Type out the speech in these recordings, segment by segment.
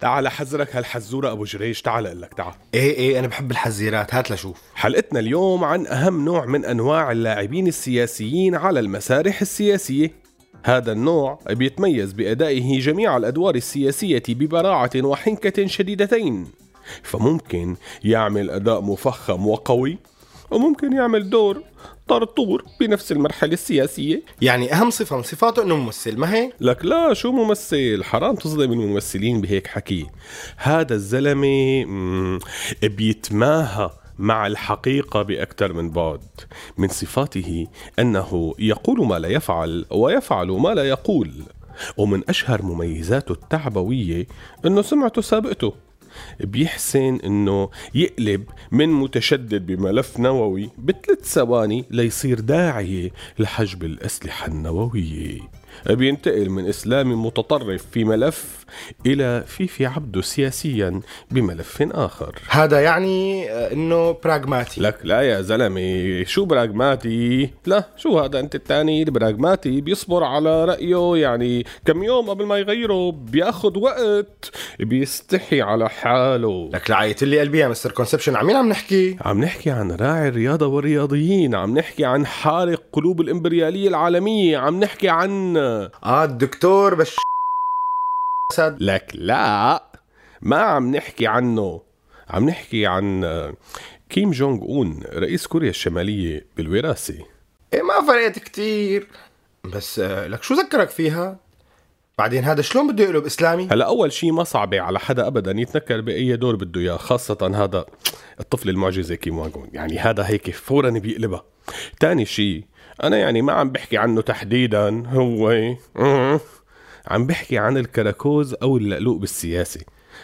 تعال حذرك هالحزورة أبو جريش؟ تعال أقول لك تعال. إيه إيه أنا بحب الحزيرات هات لشوف. حلقتنا اليوم عن أهم نوع من أنواع اللاعبين السياسيين على المسارح السياسية. هذا النوع بيتميز بأدائه جميع الأدوار السياسية ببراعة وحنكة شديدتين. فممكن يعمل أداء مفخم وقوي وممكن يعمل دور طرطور بنفس المرحلة السياسية. يعني أهم صفة من صفاته إنه ممثل ما هيك لك لا شو ممثل؟ حرام تصدم الممثلين بهيك حكي. هذا الزلمة بيتماهى مع الحقيقة بأكثر من بعد. من صفاته أنه يقول ما لا يفعل ويفعل ما لا يقول. ومن أشهر مميزاته التعبوية أنه سمعته سابقته. بيحسن إنه يقلب من متشدد بملف نووي بثلاث ثواني ليصير داعية لحجب الأسلحة النووية. بينتقل من إسلامي متطرف في ملف إلى فيفي عبده سياسيا بملف آخر. هذا يعني آه، إنه براغماتي لك لا يا زلمة شو براغماتي لا شو هذا أنت التاني؟ البراغماتي بيصبر على رأيه يعني كم يوم قبل ما يغيره بياخد وقت بيستحي على حاله. لك لعيت لي قلبي يا Mister Conception عن مين عم نحكي؟ عم نحكي عن راعي الرياضة والرياضيين عم نحكي عن حارق قلوب الإمبريالية العالمية عم نحكي عن آه الدكتور بش لك لا ما عم نحكي عنه. عم نحكي عن كيم جونغ أون رئيس كوريا الشمالية بالوراثة. إيه ما فرقت كتير. بس آه، لك شو ذكرك فيها؟ بعدين هذا شلون بده يقلب إسلامي؟ هلا أول شيء ما صعبة على حدا ابدا يتنكر بأي دور بده إياه خاصة هذا الطفل المعجزة كيم واغون يعني هذا هيك فورا بيقلبها. تاني شيء أنا يعني ما عم بحكي عنه تحديدا هو. عم بحكي عن الكراكوز أو اللقلوق بالسياسة.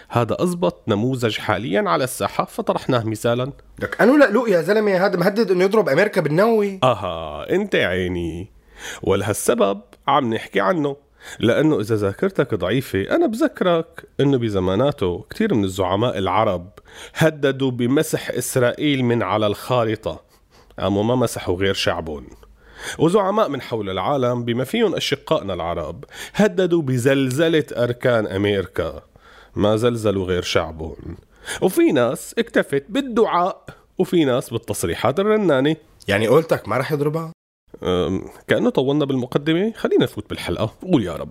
هذا أزبط نموذج حاليا على الساحة فطرحناه مثالا. لك أنو لقلوق يا زلمة؟ هذا مهدد إنه يضرب أمريكا بالنووي. أها أنت عيني. ولهالسبب عم نحكي عنه. لأنه إذا ذاكرتك ضعيفة أنا بذكرك أنه بزماناته كتير من الزعماء العرب هددوا بمسح إسرائيل من على الخارطة. أما ما مسحوا غير شعبهم. وزعماء من حول العالم بما فيهم أشقائنا العرب هددوا بزلزلة أركان أمريكا. ما زلزلوا غير شعبهم. وفي ناس اكتفت بالدعاء وفي ناس بالتصريحات الرنانة. يعني قولتك ما رح يضربها؟ كأنه طولنا بالمقدمة. خلينا نفوت بالحلقة. قول يا رب.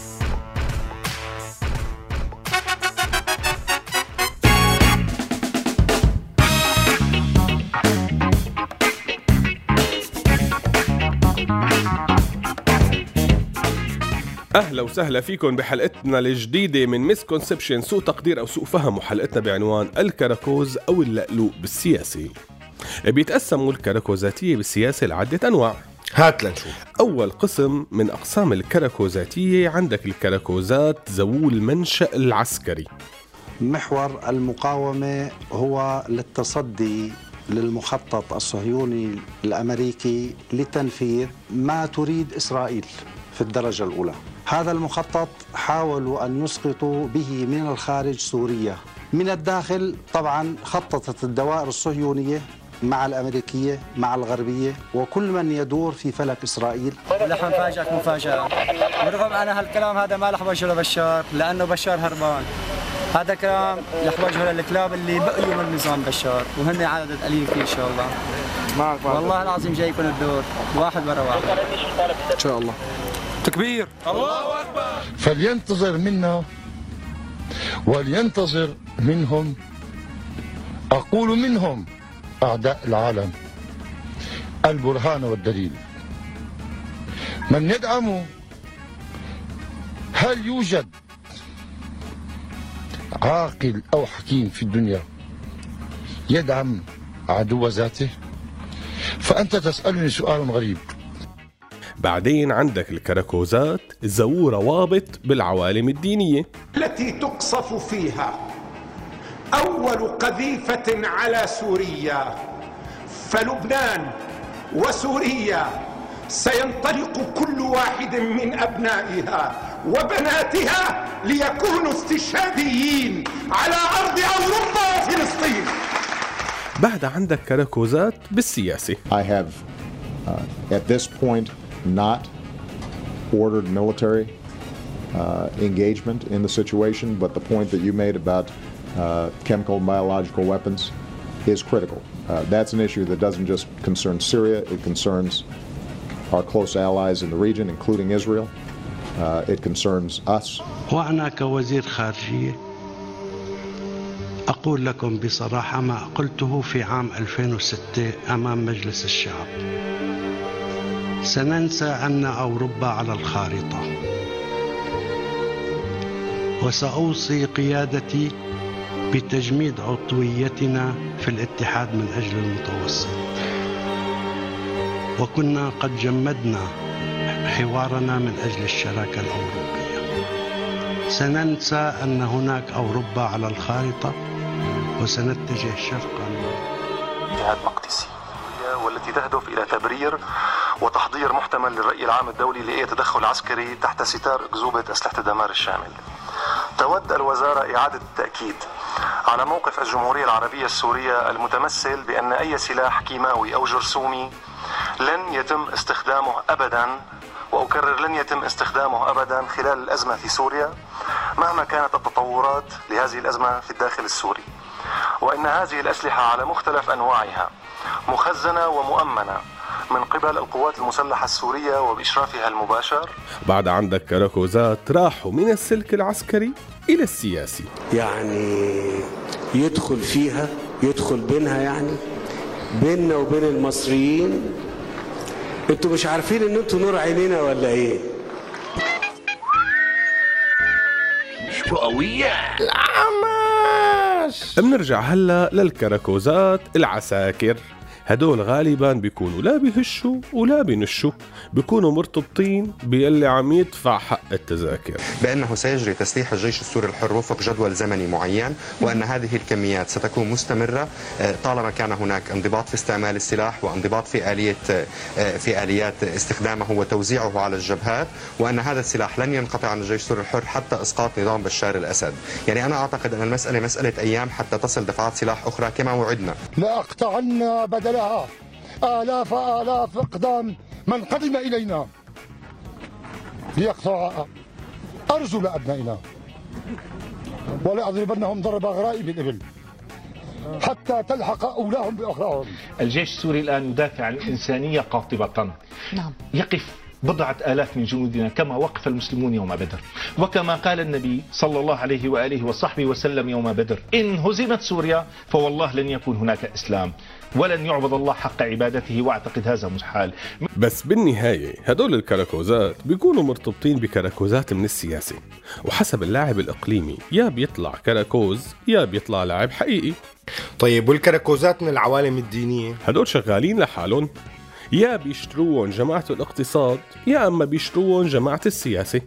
أهلا وسهلا فيكم بحلقتنا الجديدة من misconception سوء تقدير أو سوء فهم وحلقتنا بعنوان الكراكوز أو اللقلوق بالسياسة. بيتقسموا الكراكوزاتية بالسياسة لعدة أنواع. هات لنشوف. أول قسم من أقسام الكراكوزاتية عندك الكراكوزات ذوو المنشأ العسكري. محور المقاومة هو للتصدي للمخطط الصهيوني الأمريكي لتنفيذ ما تريد إسرائيل في الدرجة الأولى. هذا المخطط حاولوا أن يسقطوا به من الخارج سوريا. من الداخل طبعا خططت الدوائر الصهيونية مع الأمريكية مع الغربية وكل من يدور في فلك إسرائيل. رح نفاجئك مفاجأة بالرغم أنا هالكلام هذا ما رح وجهه لبشار لأنه بشار هربان هذا كلام رح وجهه للكلاب اللي بقيوا من نظام بشار وهن عدد قليل فيه إن شاء الله. والله العظيم جاي يكون الدور. واحد ورا واحد. إن شاء الله. تكبير. فلينتظر منا ولينتظر منهم. أقول منهم أعداء العالم. البرهان والدليل. من يدعم هل يوجد عاقل أو حكيم في الدنيا يدعم عدو ذاته؟ فأنت تسألني سؤال غريب. بعدين عندك الكراكوزات ذو روابط بالعوالم الدينية. التي تقصف فيها أول قذيفة على سوريا. فلبنان وسوريا سينطلق كل واحد من أبنائها وبناتها ليكونوا استشهاديين على أرض أوروبا وفلسطين. بعد عندك كراكوزات بالسياسة. I have, uh, at this point, not ordered military uh, engagement in the situation, but the point that you made about uh, chemical and biological weapons is critical. Uh, that's an issue that doesn't just concern Syria, it concerns our close allies in the region, including Israel. Uh, it concerns us. وأنا كوزير خارجية أقول لكم بصراحة ما قلته في عام 2006 أمام مجلس الشعب سننسى أن أوروبا على الخارطة. وسأوصي قيادتي بتجميد عضويتنا في الاتحاد من أجل المتوسط. وكنا قد جمدنا حوارنا من أجل الشراكة الأوروبية. سننسى أن هناك أوروبا على الخارطة وسنتجه شرقا. جهات مقدسية والتي تهدف إلى تبرير وتحضير محتمل للرأي العام الدولي لأي تدخل عسكري تحت ستار أكذوبة أسلحة الدمار الشامل. تود الوزارة إعادة التأكيد على موقف الجمهورية العربية السورية المتمثل بأن أي سلاح كيماوي أو جرثومي لن يتم استخدامه أبدا وأكرر لن يتم استخدامه أبدا خلال الأزمة في سوريا مهما كانت التطورات لهذه الأزمة في الداخل السوري. وأن هذه الأسلحة على مختلف أنواعها مخزنة ومؤمنة من قبل القوات المسلحة السورية وبإشرافها المباشر. بعد عندك كراكوزات راحوا من السلك العسكري إلى السياسي. يعني يدخل فيها يدخل بينها يعني بيننا وبين المصريين. أنتوا مش عارفين إن أنتوا نور عينينا ولا إيه؟ مش قوية العماش بنرجع هلا للكراكوزات العساكر. هدول غالبا بيكونوا لا بيهشوا ولا بينشوا بيكونوا مرتبطين باللي عم يدفع حق التذاكر. بأنه سيجري تسليح الجيش السوري الحر وفق جدول زمني معين وأن هذه الكميات ستكون مستمرة آه، طالما كان هناك انضباط في استعمال السلاح وانضباط في آلية آه، في آليات استخدامه وتوزيعه على الجبهات وأن هذا السلاح لن ينقطع عن الجيش السوري الحر حتى إسقاط نظام بشار الأسد. يعني أنا أعتقد أن المسألة مسألة أيام حتى تصل دفعات سلاح أخرى كما وعدنا. لأقطعن بدلها آلاف آلاف أقدام من قدم إلينا. ليقطع أرجل أبنائنا. ولأضربنهم ضرب غرائب الإبل. حتى تلحق أولاهم بأخراهم. الجيش السوري الآن يدافع عن الإنسانية قاطبة نعم. يقف بضعة آلاف من جنودنا كما وقف المسلمون يوم بدر. وكما قال النبي صلى الله عليه وآله وصحبه وسلم يوم بدر إن هزمت سوريا فوالله لن يكون هناك إسلام. ولن يعبد الله حق عبادته واعتقد هذا محال بس بالنهاية هدول الكراكوزات بيكونوا مرتبطين بكراكوزات من السياسة وحسب اللاعب الإقليمي يا بيطلع كراكوز يا بيطلع لاعب حقيقي. طيب والكراكوزات من العوالم الدينية؟ هدول شغالين لحالهم. يا بيشتروهم جماعة الاقتصاد يا أما بيشتروهم جماعة السياسة.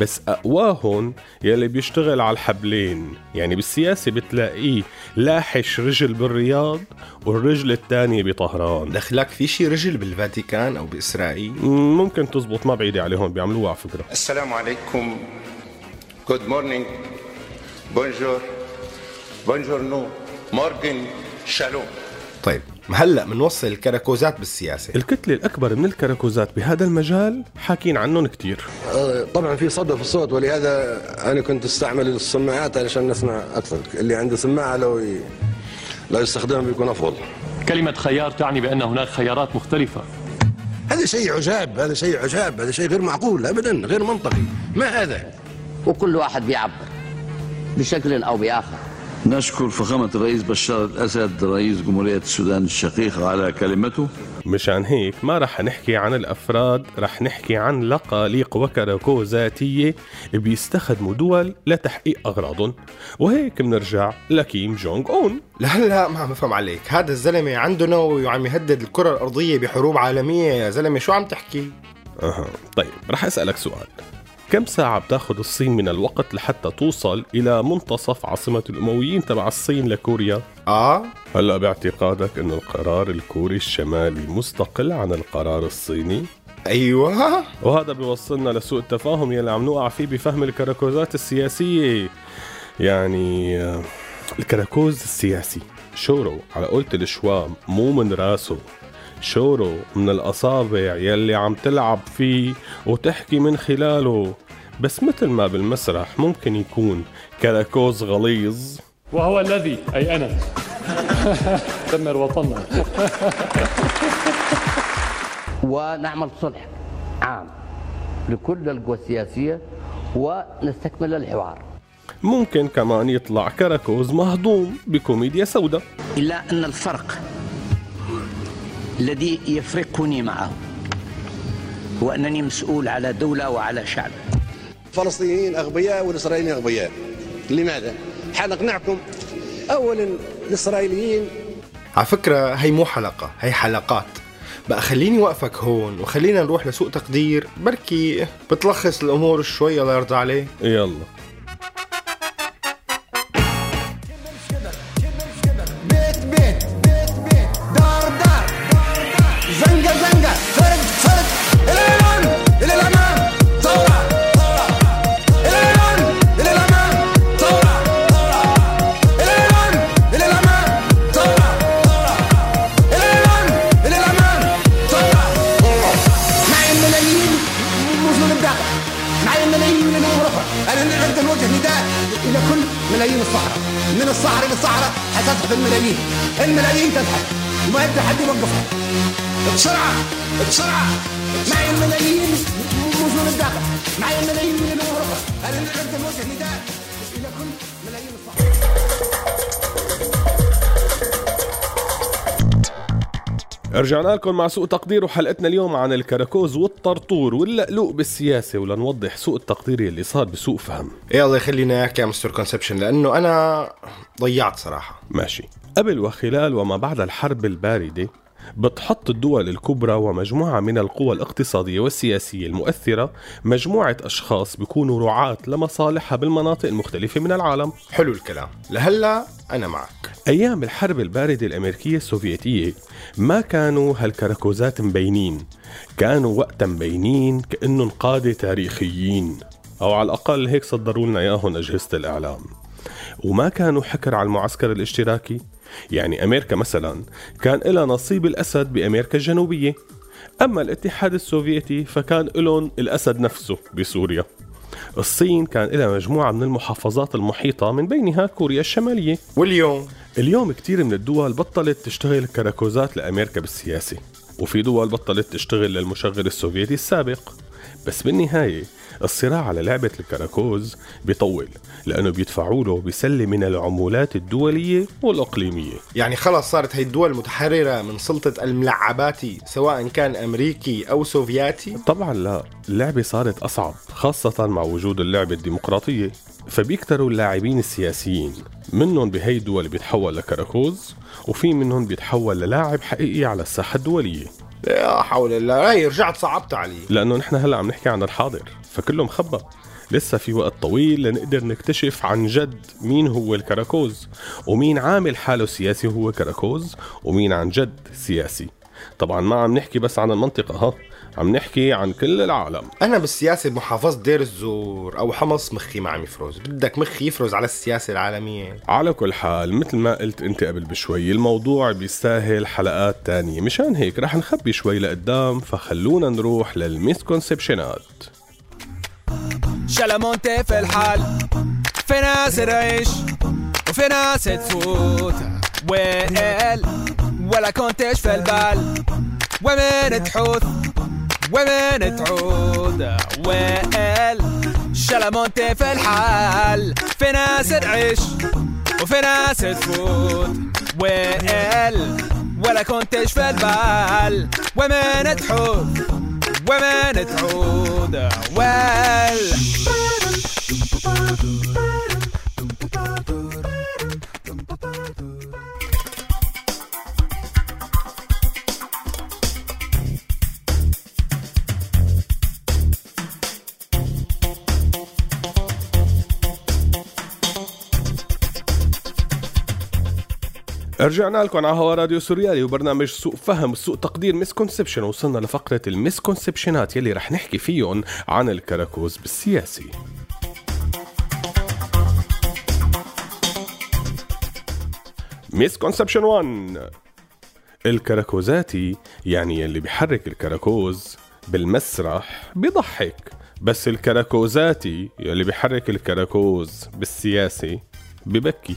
بس أقواهم يلي بيشتغل على الحبلين. يعني بالسياسة بتلاقيه لاحش رجل بالرياض والرجل الثانية بطهران. دخلك في شي رجل بالفاتيكان أو بإسرائيل؟ ممكن تزبط ما بعيدة عليهم بيعملوها على فكرة. السلام عليكم. good morning bonjour buongiorno Morgen שלום طيب. هلا بنوصل الكراكوزات بالسياسة. الكتلة الأكبر من الكراكوزات بهذا المجال حاكين عنهم كتير. طبعا في صدى في الصوت ولهذا أنا كنت أستعمل السماعات علشان نسمع أكثر. اللي عنده سماعة لو ي... لو يستخدمها بيكون أفضل. كلمة خيار تعني بأن هناك خيارات مختلفة. هذا شيء عجاب هذا شيء عجاب هذا شيء غير معقول ابدا غير منطقي. ما هذا؟ وكل واحد بيعبر بشكل أو بآخر. نشكر فخامة الرئيس بشار الأسد رئيس جمهورية السودان الشقيقة على كلمته. مشان هيك ما رح نحكي عن الأفراد رح نحكي عن لقاليق وكراكوزاتية بيستخدموا دول لتحقيق أغراضهم. وهيك بنرجع لكيم جونغ أون. لهلا ما عم بفهم عليك هذا الزلمة عنده نووي وعم يهدد الكرة الأرضية بحروب عالمية. يا زلمة شو عم تحكي؟ أها طيب رح أسألك سؤال. كم ساعة بتاخذ الصين من الوقت لحتى توصل إلى منتصف عاصمة الأمويين تبع الصين لكوريا؟ آه. هلا باعتقادك أنه القرار الكوري الشمالي مستقل عن القرار الصيني؟ أيوه. وهذا بيوصلنا لسوء التفاهم يلي عم نوقع فيه بفهم الكراكوزات السياسية. يعني آه، الكراكوز السياسي. شورو على قولة الشوام مو من راسه. شورو من الأصابع يلي عم تلعب فيه وتحكي من خلاله. بس مثل ما بالمسرح ممكن يكون كراكوز غليظ. وهو الذي أي أنا. دمر وطننا. ونعمل صلح عام لكل القوى السياسية ونستكمل الحوار. ممكن كمان يطلع كراكوز مهضوم بكوميديا سوداء. إلا أن الفرق الذي يفرقني معه هو أنني مسؤول على دولة وعلى شعب. الفلسطينيين أغبياء والإسرائيليين أغبياء. لماذا؟ حنقنعكم أولا الإسرائيليين. على فكرة هي مو حلقة هي حلقات. بقى خليني وقفك هون وخلينا نروح لسوق تقدير. بركي بتلخص الأمور شوي الله يرضى عليه يلا. رجعنا لكم مع سوء تقدير وحلقتنا اليوم عن الكراكوز والطرطور واللقلوق بالسياسة ولنوضح سوء التقدير اللي صار بسوء فهم. يلا يخلينا نحكي عن مستر كونسبشن لأنه أنا ضيعت صراحة. ماشي. قبل وخلال وما بعد الحرب الباردة بتحط الدول الكبرى ومجموعة من القوى الاقتصادية والسياسية المؤثرة مجموعة أشخاص بيكونوا رعاة لمصالحها بالمناطق المختلفة من العالم. حلو الكلام. لهلا أنا معك. أيام الحرب الباردة الأمريكية السوفيتية ما كانوا هالكراكوزات مبينين. كانوا وقتها مبينين كأنهم قادة تاريخيين. أو على الأقل هيك صدروا لنا إياهم أجهزة الإعلام. وما كانوا حكر على المعسكر الاشتراكي. يعني أمريكا مثلا كان لها نصيب الأسد بأمريكا الجنوبية. أما الاتحاد السوفيتي فكان لهم الأسد نفسه بسوريا. الصين كان لها مجموعة من المحافظات المحيطة من بينها كوريا الشمالية. واليوم؟ اليوم كتير من الدول بطلت تشتغل كراكوزات لأمريكا بالسياسة وفي دول بطلت تشتغل للمشغل السوفيتي السابق. بس بالنهاية الصراع على لعبة الكراكوز بيطول لأنه بيدفعوا له بسلة من العمولات الدولية والإقليمية. يعني خلص صارت هي الدول متحررة من سلطة الملعباتي سواء كان أمريكي أو سوفياتي؟ طبعا لا اللعبة صارت أصعب خاصة مع وجود اللعبة الديمقراطية. فبيكتروا اللاعبين السياسيين منهم بهي الدول بيتحول لكراكوز وفي منهم بيتحول للاعب حقيقي على الساحة الدولية. لا حول الله. هي رجعت صعبت علي. لأنه نحن هلا عم نحكي عن الحاضر فكله مخبى لسه في وقت طويل لنقدر نكتشف عن جد مين هو الكراكوز ومين عامل حاله سياسي هو كراكوز ومين عن جد سياسي. طبعا ما عم نحكي بس عن المنطقة ها؟ عم نحكي عن كل العالم. أنا بالسياسة بمحافظة دير الزور أو حمص مخي ما عم يفرز. بدك مخي يفرز على السياسة العالمية. على كل حال مثل ما قلت أنت قبل بشوي الموضوع بيستاهل حلقات تانية. مشان هيك رح نخبي شوي لقدام فخلونا نروح لل misconception ات. شلمونتي في الحال. في ناس تعيش وفي ناس تفوت. ويل ولا كنتش في البال. ومن تحوث ومن تعود؟ ويل شلمونتي في الحال. في ناس تعيش وفي ناس تفوت. ويل ولا كنتش في البال. ومن تحوث ومن تعود؟ ويل. رجعنا لكم على هوا راديو سوريالي وبرنامج سوء فهم سوء تقدير misconception وصلنا لفقرة ال misconception ات يلي رح نحكي فيهم عن الكراكوز بالسياسي. misconception 1 الكراكوزاتي يعني يلي بيحرك الكراكوز بالمسرح بيضحك بس الكراكوزاتي يلي بيحرك الكراكوز بالسياسي ببكي.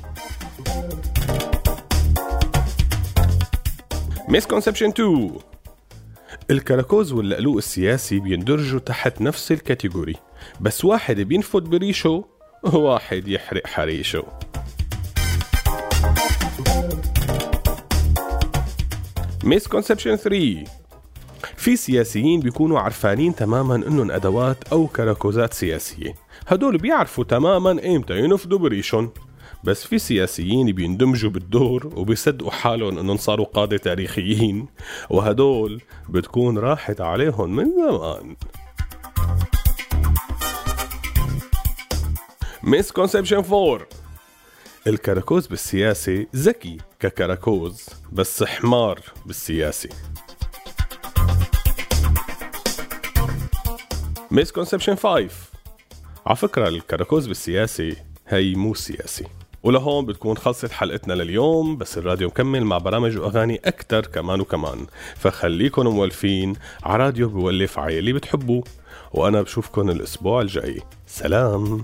misconception 2 الكراكوز واللقلوق السياسي بيندرجوا تحت نفس ال category بس واحد بينفد بريشه وواحد يحرق حريشه misconception 3 في سياسيين بيكونوا عرفانين تماما إنهم أدوات أو كراكوزات سياسية. هدول بيعرفوا تماما ايمتى ينفضوا بريشهم بس في سياسيين بيندمجوا بالدور وبيصدقوا حالهم إنهم صاروا قادة تاريخيين. وهدول بتكون راحت عليهم من زمان. misconception 4 الكراكوز بالسياسة ذكي ككراكوز بس حمار بالسياسي. misconception 5 على فكرة الكراكوز بالسياسي هي مو سياسي. ولهون بتكون خلصت حلقتنا لليوم بس الراديو مكمل مع برامج وأغاني أكتر كمان وكمان. فخليكن مولفين على راديو بولف عيلي بتحبوه وأنا بشوفكن الأسبوع الجاي. سلام.